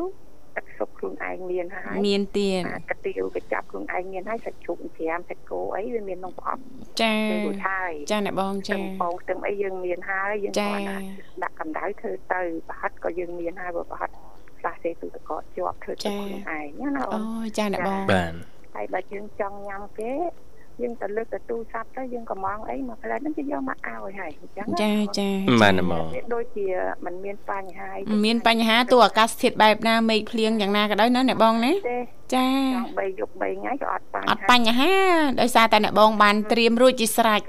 ទឹកសុបខ្លួនឯងមានហើយមានទៀតកាទៀវកញ្ចប់ខ្លួនឯងមានហើយសាច់ជ្រូកច្រាមសាច់គោអីវាមានក្នុងប្រអប់ចារួចហើយចាអ្នកបងចាបងខ្ទឹមអីយើងមានហើយយើងគ្រាន់តែដាក់កម្ដៅធ្វើទៅប្រហិតក៏យើងមានហើយបើប្រហិតខ្លះទេទូទឹកកកជាប់ធ្វើទៅខ្លួនឯងណាអូចាអ្នកបងបាទហើយបើយើងចង់ញ៉ាំគេ យើងទៅលើកទៅទូរស័ព្ទទៅយើងក៏មងអីមកផ្លែហ្នឹងគេយកមកឲ្យហើយអញ្ចឹងចាចាបានហ្មងដូចជាมันមានបញ្ហាមានបញ្ហាទូអាកាសធាតុបែបណាមេឃភ្លៀងយ៉ាងណាក៏ដោយណាអ្នកបងណាចា3យប់3ថ្ងៃក៏អត់បញ្ហាអត់បញ្ហាដោយសារតែអ្នកបងបានត្រៀមរួចជាស្រេច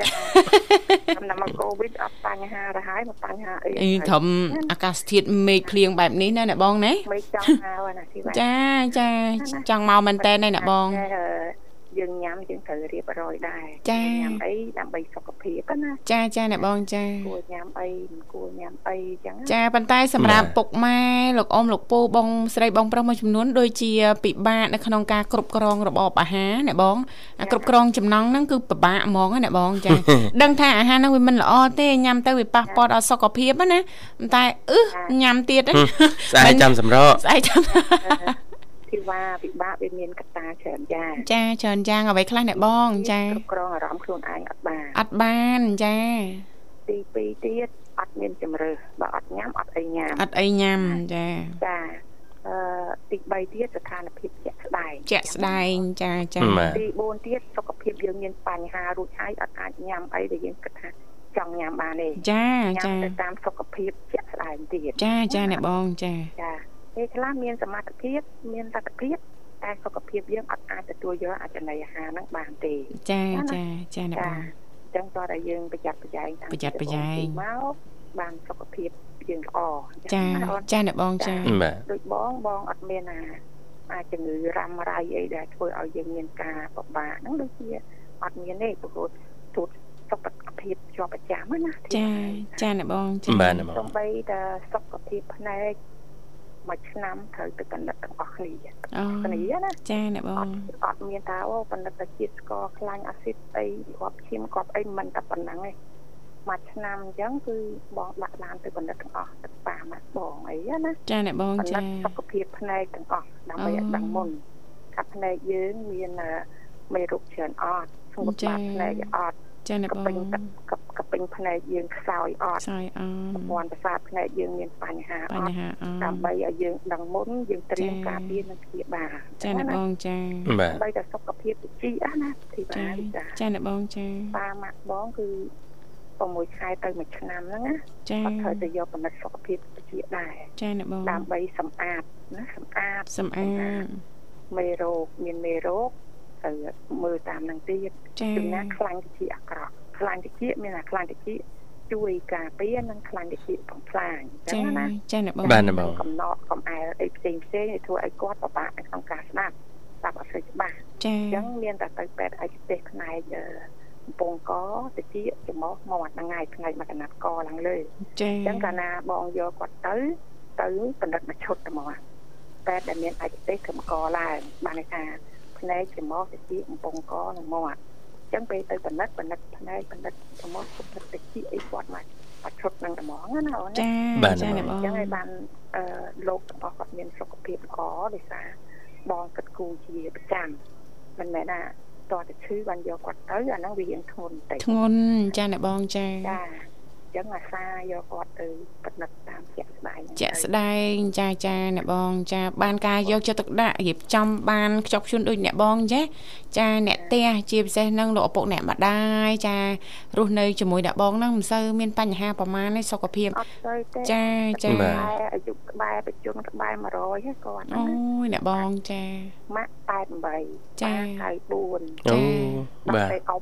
តាមមកកូវីដអត់បញ្ហាទៅហើយមកបញ្ហាអីអីត្រឹមអាកាសធាតុមេឃភ្លៀងបែបនេះណាអ្នកបងណាមេឃចង់មកណាទីចាចាចង់មកមែនតើណាអ្នកបង យើងញ៉ាំយើងត្រូវរៀបរយដែរញ៉ាំអីដើម្បីសុខភាពណាចាចាអ្នកបងចាគួរញ៉ាំអីមិនគួរញ៉ាំអីចឹងចាប៉ុន្តែសម្រាប់ពុកម៉ែលោកអ៊ំលោកពូបងស្រីបងប្រុសមួយចំនួនដូចជាពិបាកនៅក្នុងការគ្រប់គ្រងរបបអាហារអ្នកបងគ្រប់គ្រងចំណង់ហ្នឹងគឺពិបាកហ្មងណាបងចាដឹងថាអាហារហ្នឹងវាមិនល្អទេញ៉ាំទៅវាប៉ះពាល់ដល់សុខភាពណាតែអឺញ៉ាំទៀតស្អែកចាំសម្រកស្អែកចាំ ធីវ៉ាពិបាកវាមានកត្តាច្រើនយ៉ាងចាច្រើនយ៉ាងអ្វីខ្លះអ្នកបងចាគ្រប់គ្រងអារម្មណ៍ខ្លួនឯងអត់បានអត់បានចាទី2ទៀតអត់មានជំរើសបើអត់ញ៉ាំអត់អីញ៉ាំអត់អីញ៉ាំចាចាអឺទី3ទៀតស្ថានភាពជាក់ស្ដែងជាក់ស្ដែងចាចាបាទទី4ទៀតសុខភាពយើងមានបញ្ហារួចហើយអត់អាចញ៉ាំអីដែលយើងគិតថាចង់ញ៉ាំបានទេចាញ៉ាំចាទៅតាមសុខភាពជាក់ស្ដែងទៀតចាចាអ្នកបងចាចា ពេលខ្លះមានសមត្ថភាពមានលទ្ធភាពតែសុខភាពយើងអត់អាចទទួលយកអចំណីអាហារហ្នឹងបានទេចាចាចាអ្នកចាបងអញ្ចឹងតើតែយើងប្រយ័ត្នប្រយែងតាំងប្រយ័ត្នប្រយែងពីមកបានសុខភាពយើងល្អអញ្ចាងណាអូនចាអ្នកបងចាបាទដូចបងបងអត់មានអាអាចជំងឺរ៉ាំរ៉ៃអីដែលធ្វើឲ្យយើងមានការពិបាកហ្នឹងដូចជាអត់មានទេព្រោះទូតសុខភាពជាប់ប្រចាំហ្នឹងណាចាចាអ្នកបងចាបាទណាបងសំបីតែសុខភាពភ្នែក មួយឆ្នាំត្រូវទៅកណ្ដិតទាំងអស់គ្នាអូគ្នាណាចាអ្នកបអងត់អត់មានថាអូបណ្ឌិតតែជាតិស្ករខ្លាញ់អាស៊ីតអីគាត់ឈាមគាត់អីមិនតែប៉ុណ្ណឹងទេមួយឆ្នាំអញ្ចឹងគឺបងដាក់ឡានទៅបណ្ឌិតទាំងអស់ទឹកប៉ាមកបងអីណាចាអ្នកបងបណ្ឌិចាតសុខភាពភ្នែកទាំងអស់ដើម្បីឲ្យអូដឹងមុនថាភ្នែកយើងមានអឺមេរោគច្រើនអត់ស្ងួតចា៎បាត់ភ្នែកអត់ ចាអ្នកកបពេញងទឹកកកពេញភ្នែកយើងខ្សោយអត់ខ្សោយអប្រព័ន្ធប្រសាទភ្នែកយើងមានបញ្ហាអបញ្ត់ហាអដើម្បីឲ្យយើងដឹងមុនយើងត្រៀមចា៎ការពារនិងព្យាបាលចាអ្នកបងចាបាទដើម្បីតែសុខភាពវិជ្ជាណាធីបាចាវិសាចាអ្នកបងចាប៉ាម៉ាក់បងគឺ6ខែទៅ1ឆ្នាំហ្នឹងណាចាគាត់ត្រូវទៅយកបណ្ឌិតសុខភាពវិជ្ជាដែរចាអ្នកបងដើម្បីសម្អាតណាសម្អាតសំអាតមេរោគមានមេរោគ ទៅមើលតាមនឹងទៀតចាជំនាញខ្លាញ់តិចអាក្រក់ខ្លាញ់តិចមានអាខ្លាញ់តិចជួយការពារនិងខ្លាញ់តិចបំផ្លាញអញ្ចឹចាងណាចាអ្នកបងបាទណាបងកំណត់កំអែលអីផ្សេងផ្សេងៗឲ្យធ្វើឲ្យគាត់ពិបាកនៅក្នុងការស្ដាប់ស្ដាប់អត់សូវច្បាស់ចាអញ្ចឹងមានតែទៅពេទ្យឯកទេសផ្នែកអឺកំពង់កតិចចំមកមកហ្នឹងហើយផ្នែកមកកណាត់កឡើងលើចាអញ្ចឹងកាលណាបងយកគាត់ទៅទៅបណ្ឌិតមកឈុតទៅមកតែដែលមានឯកទេសកំកឡើងបានន័យថា ផ្នែកច្រមុះតិចកំពង់កនិងមាត់អញ្ចឹងពេលទៅបណ្ឌិតបណ្ឌិតផ្នែកបណ្ឌិតច្រមុះបណ្ឌិតតិចអីគាត់មកមកឈុតនឹងត្មងណាអូនណាចាបាទចាអ្នកបអងញ្ចឹងឲ្យបានអឺលោកទាំងអស់គាត់មានសុខភាពល្អដោយសារបងគិតគូរជាប្រចាំមិនមែនថាតើទៅឈឺបានយកគាត់ទៅអាហ្នឹងវារៀងធ្ងន់បន្តិចធ្ងន់ចាអ្នកបងចាចាអញ្ចឹងអាសាយកគាត់ទៅពិនិត្យតាមជាក់ស្ដែងហ្នឹងជាក់ទៅស្ដែងចាចាអ្នកបងចាបានការយកចិត្តទុកដាក់រៀបចំបានខ្ជាប់ខ្ជួនដូចអ្នកបងចាចាអ្នកផ្ទះជាពិសេសនឹងលោកឪពុកអ្នកម្ដាយចារស់នៅជាមួយអ្នកបងហ្នឹងមិនសូវមានបញ្ហាប្រមាណទេសុខភាពអត់ទៅទេចាចាបាទតែអាយុក្បែរបច្ចុប្បន្នក្បែរ100ហ្នឹងគាត់ណាអូយអ្នកបងចាម៉ាក់88ចា94អូចាបាទតែអ៊ំ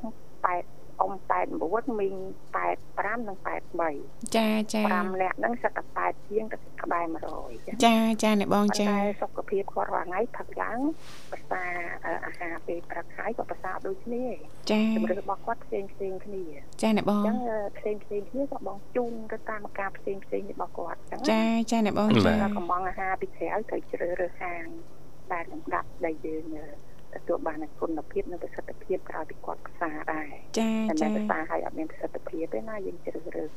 8 អ៊ំ89មីង85និង83ចាចា5នាក់ហ្នឹងសិតតែ8ជាងទៅក្បែរ100ចា៎ចាចាអ្នកបងប៉ុន្ចាតែសុខភាពគាត់រាល់ថ្ងៃផឹកឡើងប្រសាអឺអាហារពេលព្រឹកហើយក៏ប្រសាដូចគ្នាចាជំរឿរបស់គាត់ផ្សេងផ្សេងគ្នាអចាអ្នកបងញ្ចឹងអឺផ្សេងផ្សេងគ្នាក៏បងជូនទៅតាមអាការផ្សេងផ្សេងរបស់គាត់អញ្ចឹងចាចាអ្នកបងបាចាទតែកំងអាហារពីក្រៅត្រូវជ្រើសរើសហាងដែលលំដាប់ដែលយើងអឺ ទទួលបាននូវគុណភាពនិងប្រសិទ្ធភាពក្រៅពីគាត់ផ្សារដែរចាតែចាមិនផ្សារឲ្យអត់មានប្រសិទ្ធភាពទេណាយើងជ្រើសរើស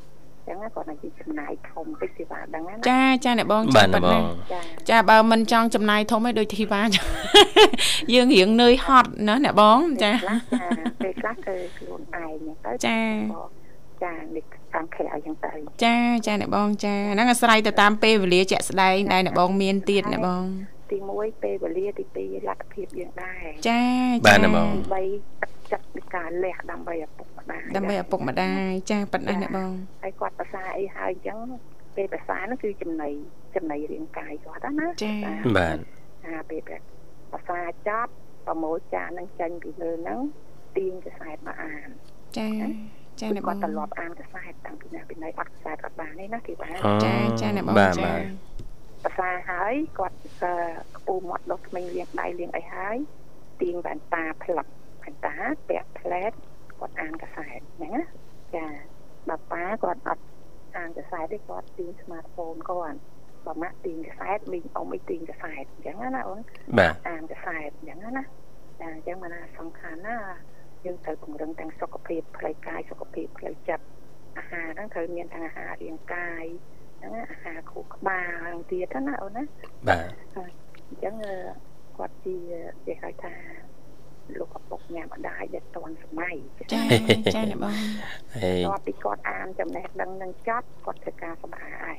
អញ្ចឹងណាគាត់ណាយើងចំណាយធំតិចទីបាទដឹងណាចាចាអ្នកបងបាទប៉ុណាណ្បណាងចាចាបើមិនចង់ចំណាយធំឯដូចធីវ៉ាចាយើងរៀងនឿយហត់ណាអ្នកបងចាពេលខ្លះគឺខ្លួនឯងហ្នឹងទៅចាក៏ចានេះខាងក្រៅអញ្ចឹងទៅចាចាអ្នកបងចាហ្នឹងអាស្រ័យទៅតាមពេលវេលាជាក់ស្ដែងដែលអ្នកបងមានទៀតអ្នកបង ទី1ពេលវេលាទី2លទ្ធភាពយើងដែរចាបាទណាបងទី3ចិត្តនៃការលះដើម្បីឪពុកម្ដាយដើម្បីឪពុកម្ដាយចាប៉ុណ្ណាអ្នកបងហើយគាត់ប្រសាអីហើយអញ្ចឹងពេលប្រសាហ្នឹងគឺចំណៃចំណៃរាងកាយគាត់ណាចាបាទអាពេលប្រសាចប់ប្រមូលចានហ្នឹងចេញពីលើហ្នឹងទាញកសែតមកអានចាចាអ្នកបគាងត់ត្រឡប់អានកសែតតាំងពីណាពីណៃអត់កសែតអត់បានទេណាគេបានអូចាចាអ្នកបងបាទចា បាទប្រសាហើយគាត់អឺខ្ពូមាត់ដុសថ្មីលាងដៃលាងអីហើយទាញវ៉ែនតាផ្លឹកវ៉ែនតាពាក់ផ្លែតគាត់អានកសែតហ្នឹងណាចាបើប៉ាគាត់អត់អានកសែតទេគាត់ទាញស្មាតហ្វូនគាត់បើម៉ាក់ទាញកសែតមីងអ៊ំអីទាញកសែតអញ្ចឹងណាអូនបាទអានកសែតអញ្ចឹងណាចាអញ្ចឹងមិនណាសំខាន់ណាយើងត្រូវពង្រឹងទាំងសុខភាពផ្លូវកាយសុខភាពផ្លូវចិត្តអាហារហ្នឹងត្រូវមានទាំងអាហាររាងកាយហ្នឹងណា អាហារខួរក្បាលទៀតណាអូនណាបាទអញ្ចឹងអឺគាត់ជាគេហៅថាលោកឪពុកញ៉ាំម្ដាយដែលតន់សម័យចាចាអ្នកបងហើយគាត់ពីគាត់អានចំណេះដឹងនឹងចប់គាត់ធ្វើការសម្រាកហើយ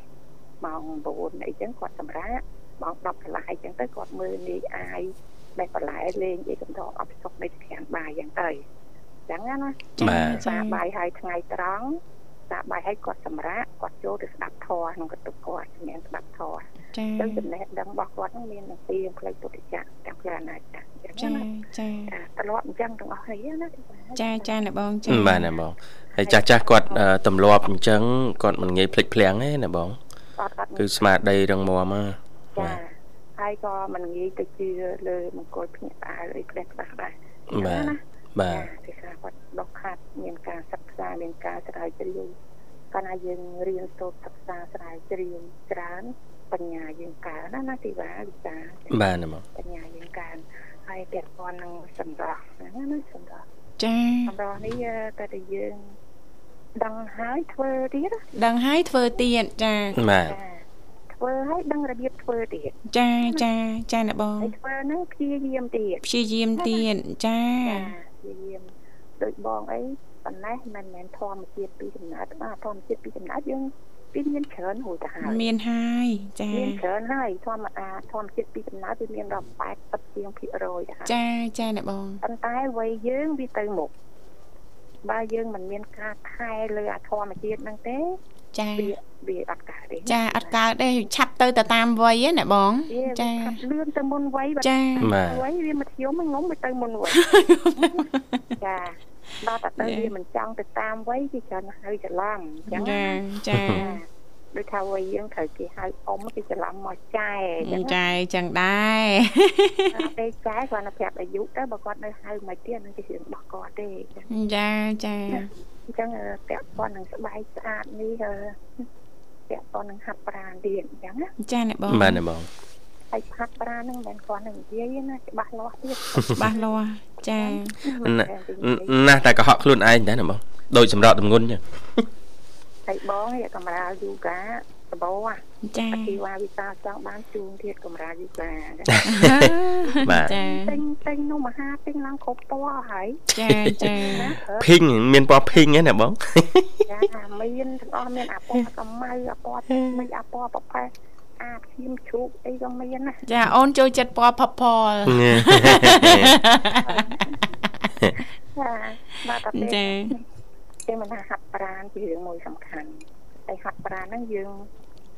ម៉ោង9អីចឹងគាត់សម្រាកបង10កន្លះអីចឹងទៅគាត់មើលនាយអាយបែបបន្លែលេងអីកំដរអត់សុកនៃក្រានបាយចឹងទៅចឹងណាបាទសាបាយហើយថ្ងៃត្រង់ សាបាយហើយគាត់សម្រាកគាត់ចូលទៅស្ដាប់ធម៌ក្នុងកតុកគាត់ជំនាញស្ដាប់ធម៌ចាចឹងចំណេះដឹងរបស់គាត់ហ្នឹងមានទាំងពីផ្លេចពុទ្ធចក្រទាំងពីអនាចក្រចឹងចាណាចាចាត្រឡប់អញ្ចឹងទាំងអស់គ្នាណាចាចាអ្នកបងចាបាទណាបងហើយចាស់ចាស់គាត់អឺទម្លាប់អញ្ចឹងគាត់មិនងាយភ្លេចភ្លាំងទេណាបងអត់អត់គឺស្មារតីរឹងមាំហ่าចាហើយក៏មិនងាយទៅជឿលើមង្គលភ្នាក់ផ្អើលអីផ្លេសផ្ដាស់ដែរបាទបាទ គេថាគាត់ដកខាត់មានការសិក្សាមានការស្រាវជ្រាវកាលណាយើងរៀនសូត្រសិក្សាស្រាវជ្រាវច្រើនបញ្ញាយើងកើនណាណាទីវ៉ាវិចាបាទណាបងបញ្ញាយើងកើនហើយពាក់ព័ន្ធនឹងសម្រស់ណាណាសម្រស់ចាសម្រស់នេះតែតែយើងដឹងហើយធ្វើទៀតណាដឹងហើយធ្វើទៀតចាបាទចាធ្វើហើយដឹងរបៀបធ្វើទៀតចាចាចាអ្នកបងហើយធ្វើហ្នឹងព្យាយាមទៀតព្យាយាមទៀតចាចាព្យាយាម ដូចបងអីប៉ុណ្ណេះមិនមែនធម្មជាតិពីកំណើតបាទធម្មជាតិពីកំណើតយើងពីមានច្រើនហួយទៅហើយមានហើយចាមានច្រើនហើយធម្មតាធម្មជាតិពីកំណើតវាមានដល់80ជាងភាគរយទៅហើយចាចាអ្នកបងប៉ុន្តែវ័យយើងវាទៅមុខបើយើងមិនមានការថែលើអាធម្មជាតិហ្នឹងទេចាវាវាអត់កើតទេចាអត់កើតទេឆាប់ទៅទៅតាមវ័យណាបងវាចាខាត់លឿនទៅមុនវ័យចាបាទវ័យវាមធ្យមហ្នឹងងំទៅទៅមុនវ័យចា ដល់តែទៅវាមិនចង់ទៅតាមវ័យគេច្រើនហៅច្រឡំអញ្ចឹងចាចាដូចថាវ័យយើងត្រូវគេហៅអ៊ំគេច្រឡំមកចែអញ្ចឹងចាចឹងដែរតែចែគាត់នៅប្រាប់អាយុទៅបើគាត់នៅហៅមកទៀតនឹងជារឿងរបស់គាត់ទេអញ្ចឹងចាចាអញ្ចឹងពាក់ព័ន្ធនឹងស្បែកស្អាតនេះពាក់ព័ន្ធនឹងហាត់ប្រាណទៀតអញ្ចឹងណាចាអ្នកបងបាទណាបង ហើយហាត់ប្រាណហ្នឹងមិនមែនគ្រាន់តែនិយាយទេណាច្បាស់លាស់ទៀតច្បាស់លាស់ចាណាស់តែកុហកខ្លួនឯងដែរណាបងដូចសម្រាប់តម្ងន់ចឹងហើយបងឯកម្រាលយូហ្គាដបោអាចាជីវ៉ាវិសាចង់បានជូនទៀតកម្រាលយូហ្គាបាទចាទិញទិញនោះមហាទិញឡើងគ្រប់ពណ៌ហើយចាចាណាភីងមានពណ៌ភីងហ្នឹងណាបងចាមានទាំងអស់មានអាពណ៌កម្ៅអាពណ៌មិនអាពណ៌ប្រផេះ អាឈាមជ្រូកអីក៏មានណាចាអូនចូលចិត្តពណ៌ផផលចាបាទតែចាគេមិនថាហាត់ប្រាណជារឿងមួយសំខាន់ហើយហាត់ប្រាណហ្នឹងយើង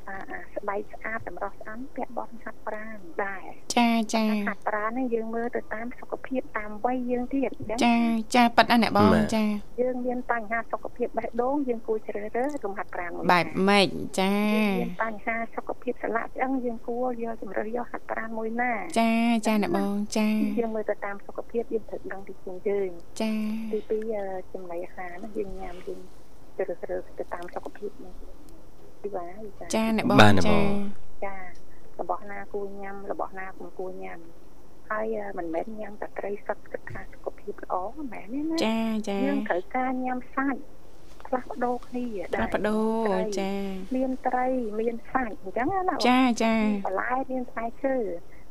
អាអាស្បែកស្អាតតម្រោះស្អាតពាក់បោះហាត់ប្រាណដែរចាចាហាត់ប្រាណហ្នឹងយើងមើលទៅតាមសុខភាពតាមវ័យយើងទៀតអញ្ចឹងចាចាប៉ិតណាស់អ្នកបងចាយើងមានបញ្ហាសុខភាពបេះដូងយើងគួរជ្រើសរើសកុំហាត់ប្រាណមួយបែបម៉េចចាមានបញ្ហាសុខភាពស្លាកឆ្អឹងយើងគួរយកជំរើសយកហាត់ប្រាណមួយណាចាចាអ្នកបងចាយើងមើលទៅតាមសុខភាពយើងត្រូវដឹងពីខ្លួនយើងចាទីពីរចំណីអាហារហ្នឹងយើងញ៉ាំយើងជ្រើសរើសទៅតាមសុខភាពហ្នឹងទីបាទ ចាអ្នកបងបាទអ្នកបចាងចារបស់ណាគួរញ៉ាំរបស់ណាកុំគួរញ៉ាំហើយមិនមែនញ៉ាំតែត្រីសុទ្ធគិតថាសុខភាពល្អមិនមែនទេណាចាចាយើងត្រូវការញ៉ាំសាច់ផ្លាស់ប្ដូរគ្នាផ្លាស់ប្ដូរចាមានត្រីមានសាច់អញ្ចឹងណាចាចាបន្លែមានផ្លែឈើ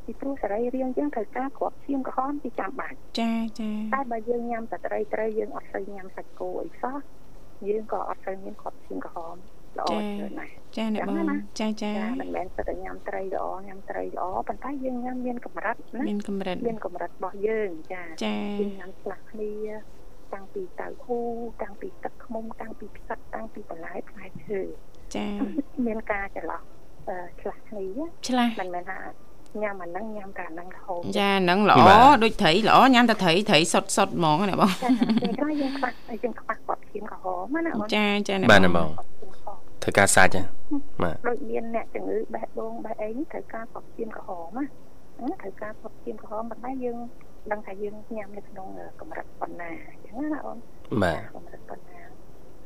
ពីព្រោះសរីរាង្គយើងត្រូវការគ្រាប់ឈាមក្រហមទីចាំបាច់ចាចាតែបើយើងញ៉ាំតែត្រីត្រីយើងអត់សូវញ៉ាំសាច់គោអីសោះយើងក៏អត់សូវមានគ្រាប់ឈាមក្រហម ល្អច្រើនដែរចាអ្នកបងចាចាចាមិនមែនតែញ៉ាំត្រីល្អញ៉ាំត្រីល្អប៉ុន្តែយើងញ៉ាំមានកម្រិតណាមានកម្រិតមានកម្រិតរបស់យើងចាចាយើងញ៉ាំខ្លះគ្នាតាំងពីតៅហ៊ូតាំងពីទឹកឃ្មុំតាំងពីផ្សិតតាំងពីបន្លែផ្លែឈើចាមានការច្រឡោះអឺខ្លះគ្នាឆ្លាស់មិនមែនថាញ៉ាំអាហ្នឹងញ៉ាំតែអាហ្នឹងរហូតចាហ្នឹងល្អដូចត្រីល្អញ៉ាំតែត្រីត្រីសុតសុតហ្មងណាបងចាពេលក្រោយយើងខ្វះយើងខ្វះគាត់ឈាមក្រហមណាអូនចាចាអ្នកបាទណាបងគា ត់ឈាមក្រហមធ្វើការសាច់ហ៎បាទដូចមានអ្នកជំងឺបេះដូងបេះអីនេះត្រូវការគាត់ឈាមក្រហមណាត្រូវការគាត់ឈាមក្រហមប៉ុន្តែយើងដឹងថាយើងញ៉ាំនៅក្នុងកម្រិតប៉ុណ្ណាអញ្ចឹងណាអូនបាទកម្រិតប៉ុណ្ណា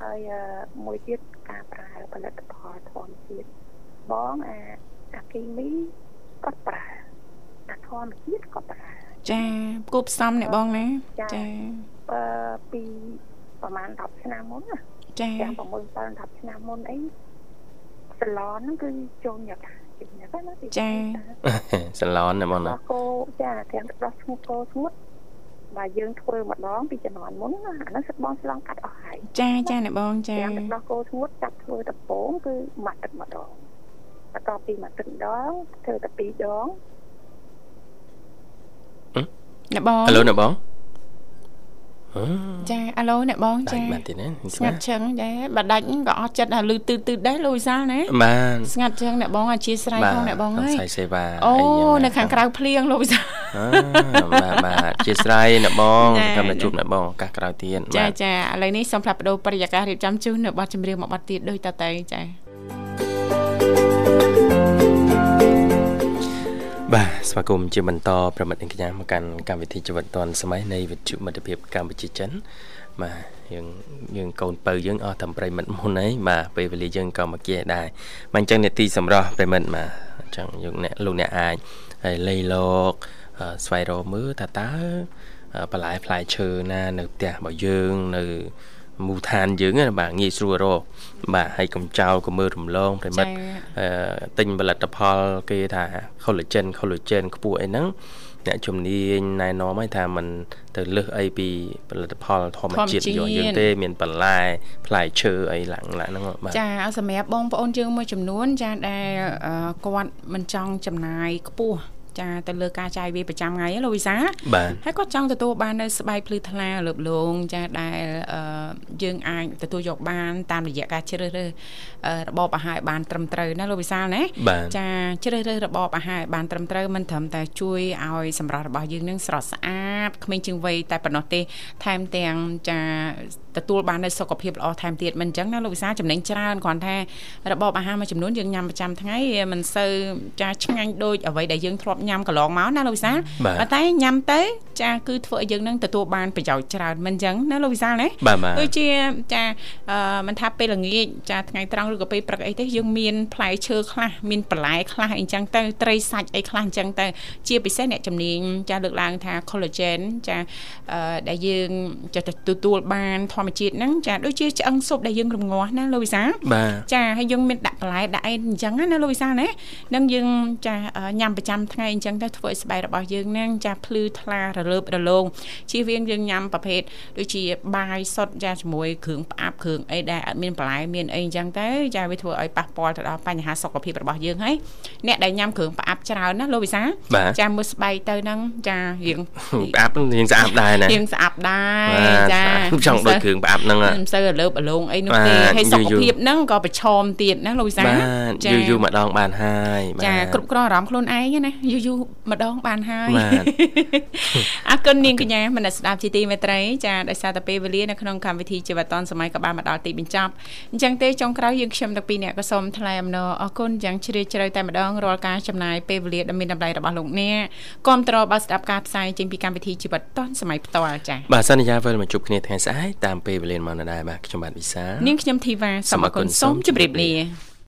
ហើយមួយទៀតការប្រើផលិតផលធម្មជាតិបងអាអាគីមីក៏ប្រើអាធម្មជាតិក៏ប្រើចាគូផ្សំអ្នកបងណាចាអឺពីប្រហែល10ឆ្នាំមុនណា ចាទាំង6 7 10ឆ្នាំមុនអីសាឡនហ្នឹងគឺចូលញ៉ាំជិះញ៉ាំណាទីចាសាឡនណាបងណាដោះគោចាទាំងដោះឈ្មោះគោឈ្មោះបើយើងធ្វើម្ដងពីចំនួនមុនណាអានោះសិតបងឆ្លងកាត់អស់ហើយចាចាអ្នកបងចាទាំងទឹកដោះគោឈ្មោះចាប់ធ្វើដំបងគឺម៉ាត់ទឹកម្ដងបន្ទាប់ពីមួយទឹកម្ដងធ្វើតែពីរដងអ្នកបងឥឡូវណាបងអឺ ចាអាឡូអ្នកបងដាចាច់បានទេណាស្ងាត់ជឹងដែរបើដាច់ក៏អស់ចិត្តអាលឺទឺទឺដែរលោកវិសាលណាបានស្ងាត់ជឹងអ្នកបងអធិស្ឋានផងអ្នកបងអើយខ្សែសេវាអូអីយ៉ាងនៅខាងក្រៅភ្លៀងលោកវិសាលអឺបាទបាទជាស្រ័យអ្នកបងណែកម្មជួបអ្នកបងឱកាសក្រោយទៀតចាបាទចាឥឡូវនេះសូមផ្លាប់បដោបរិយាកាសរៀបចំជូននៅប័ណ្ណចម្រៀងមួយប័ណ្ណទៀតដូចតទៅចា បាទស្វាគមន៍ជាបន្តប្រិមិត្តអង្គការមកកាន់កម្មវិធីជីវិតឌွန်សម័យនៃវិទ្យុមិត្តភាពកម្ពុជាចិនបាទយើងយើងកូនបើយើងអស់តែប្រិមិត្តមុនហើយបាទពេលវេលាយើងក៏មកគេដែរបាទអញ្ចឹងនេតិសម្រាប់ប្រិមិត្តបាទអញ្ចឹងយើងអ្នកលោកអ្នកអាចហើយលៃលោកអឺស្វែងរកមើលថាតើអឺបន្លែផ្លែឈើណា នៅផ្ទះរបស់យើងនៅ មូលដ្ឋានយើងណាបាទងាយស្រួលរកបាទហើយកុំចោលកុំមើលរំលងប្រិមិត្តចាអឺទិញផលិតផលគេថា collagen collagen ខ្ពស់អីហ្នឹងអ្នកជំនាញណែនាំឲ្យថាมันទៅលើសអីពីផលិតផលធម្មជាតិយកយើងទេមានបន្លែផ្លែឈើអីឡើងឡើងហ្នឹងបាទចាសម្រាប់បងប្អូនយើងមួយចំនួនចាដែលអឺគាត់មិនចង់ចំណាយខ្ពស់ ចាទៅលើការចាយវាប្រចាំថ្ងៃហ្នឹងលោកវិសាបាទហើយគាត់ចង់ទទួលបាននៅស្បែកភ្លឺថ្លាលើបលងចាដែលអឺយើងអាចទទួលយកបានតាមរយៈការជ្រើសរើសអឺរបបអាហារឲ្យបានត្រឹមត្រូវណាលោកវិសាលណាបាទចាជ្រើសរើសរបបអាហារឲ្យបានត្រឹមត្រូវមិនត្រឹមតែជួយឲ្យសម្រស់របស់យើងនឹងស្រស់ស្អាតក្មេងជាងវ័យតែប៉ុណ្ណោះទេថែមទាំងចា ទទួលបាននូវសុខភាពល្អថែមទៀតមិនអញ្ចឹងណាលោកវិសាលចំណេញច្រើនគ្រាន់ថារបបអាហារមួយចំនួនយើងញ៉ាំប្រចាំថ្ងៃវាមិនសូវចាឆ្ងាញ់ដូចអ្វីដែលយើងធ្លាប់ញ៉ាំកន្លងមកណាលោកវិសាលបាទប៉ុន្តែញ៉ាំទៅចាគឺធ្វើឲ្យយើងនឹងទទួលបានប្រយោជន៍ច្រើនមិនអញ្ចឹងណាលោកវិសាលណាបាទបាទដូចជាចាអឺមិនថាពេលល្ងាចចាថ្ងៃត្រង់ឬក៏ពេលព្រឹកអីទេយើងមានផ្លែឈើខ្លះមានបន្លែខ្លះអីចឹងទៅត្រីសាច់អីខ្លះអញ្ចឹងទៅជាពិសេសអ្នកជំនាញចាលើកឡើងថា collagen ចាអឺដែលយើងចាទទួលបានធម្មជាតិហ្នឹងចាដូចជាឆ្អឹងស៊ុបដែលយើងរំងាស់ណាលោកវិសាបាទចាហើយយើងមានដាក់បន្លែដាក់អីអញ្ចឹងណាលោកវិសាលណានឹងយើងចាអឺញ៉ាំប្រចាំថ្ងៃអញ្ចឹងទៅធ្វើឲ្យស្បែករបស់យើងហ្នឹងចាភ្លឺថ្លារលើបរលោងជៀសវាងយើងញ៉ាំប្រភេទដូចជាបាយសុទ្ធចាជាមួយគ្រឿងផ្អាប់គ្រឿងអីដែលអត់មានបន្លែមានអីអញ្ចឹងទៅចាវាធ្វើឲ្យប៉ះពាល់ទៅដល់បញ្ហាសុខភាពរបស់យើងហើយអ្នកដែលញ៉ាំគ្រឿងផ្អាប់ច្រើនណាលោកវិសាលបាទចាមើលស្បែកទៅហ្នឹងចារៀងផ្អាប់ហ្នឹងយើងស្អាតដែរណារៀងស្អាប់ដែរបាទចាចង់ដូចគ្រឿងផ្អាប់ហ្នឹងមិនសូវរលើបរលោងអីនោះទេបាទហើយសុខយូរៗភាពហ្នឹងក៏ប្រឈមទៀតណាលោកវិសាបាទយូរយូរម្ដងបានហើយបាទចាគ្រប់គ្រងអារម្មណ៍ខ្លួនឯងណាយូរយូរម្ដងបានហើយបាទអរគុណនាងកញ្ញាមនស្សស្ដាប់ជាទីមេត្រីចាដោយសារតែពេលវេលានៅក្នុងកម្មវិធីជីវិតឌុនសម័យក៏បានមកដល់ទីបញ្ចប់អញ្ចឹងទេចុងក្រោយយើងខ្ញុំទាំងពីរអ្នកក៏សូមថ្លែងអំណរអរគុណយ៉ាងជ្រាលជ្រៅតែម្ដងរាល់ការចំណាយពេលវេលាដ៏មានតម្លៃរបស់លោកអ្នកគាំទ្របើស្ដាប់ការផ្សាយចេញពីកម្មវិធីជីវិតឌុនសម័យផ្ទាល់ចាបាទសន្យាវិលមកជួបគ្នាថ្ងៃស្អែកតាមពេលវេលាមកនៅដែរបាទខ្ញុំបាទវិសាលនាងខ្ញុំធីវ៉ាសូមអរគុណសូមជម្រាបលា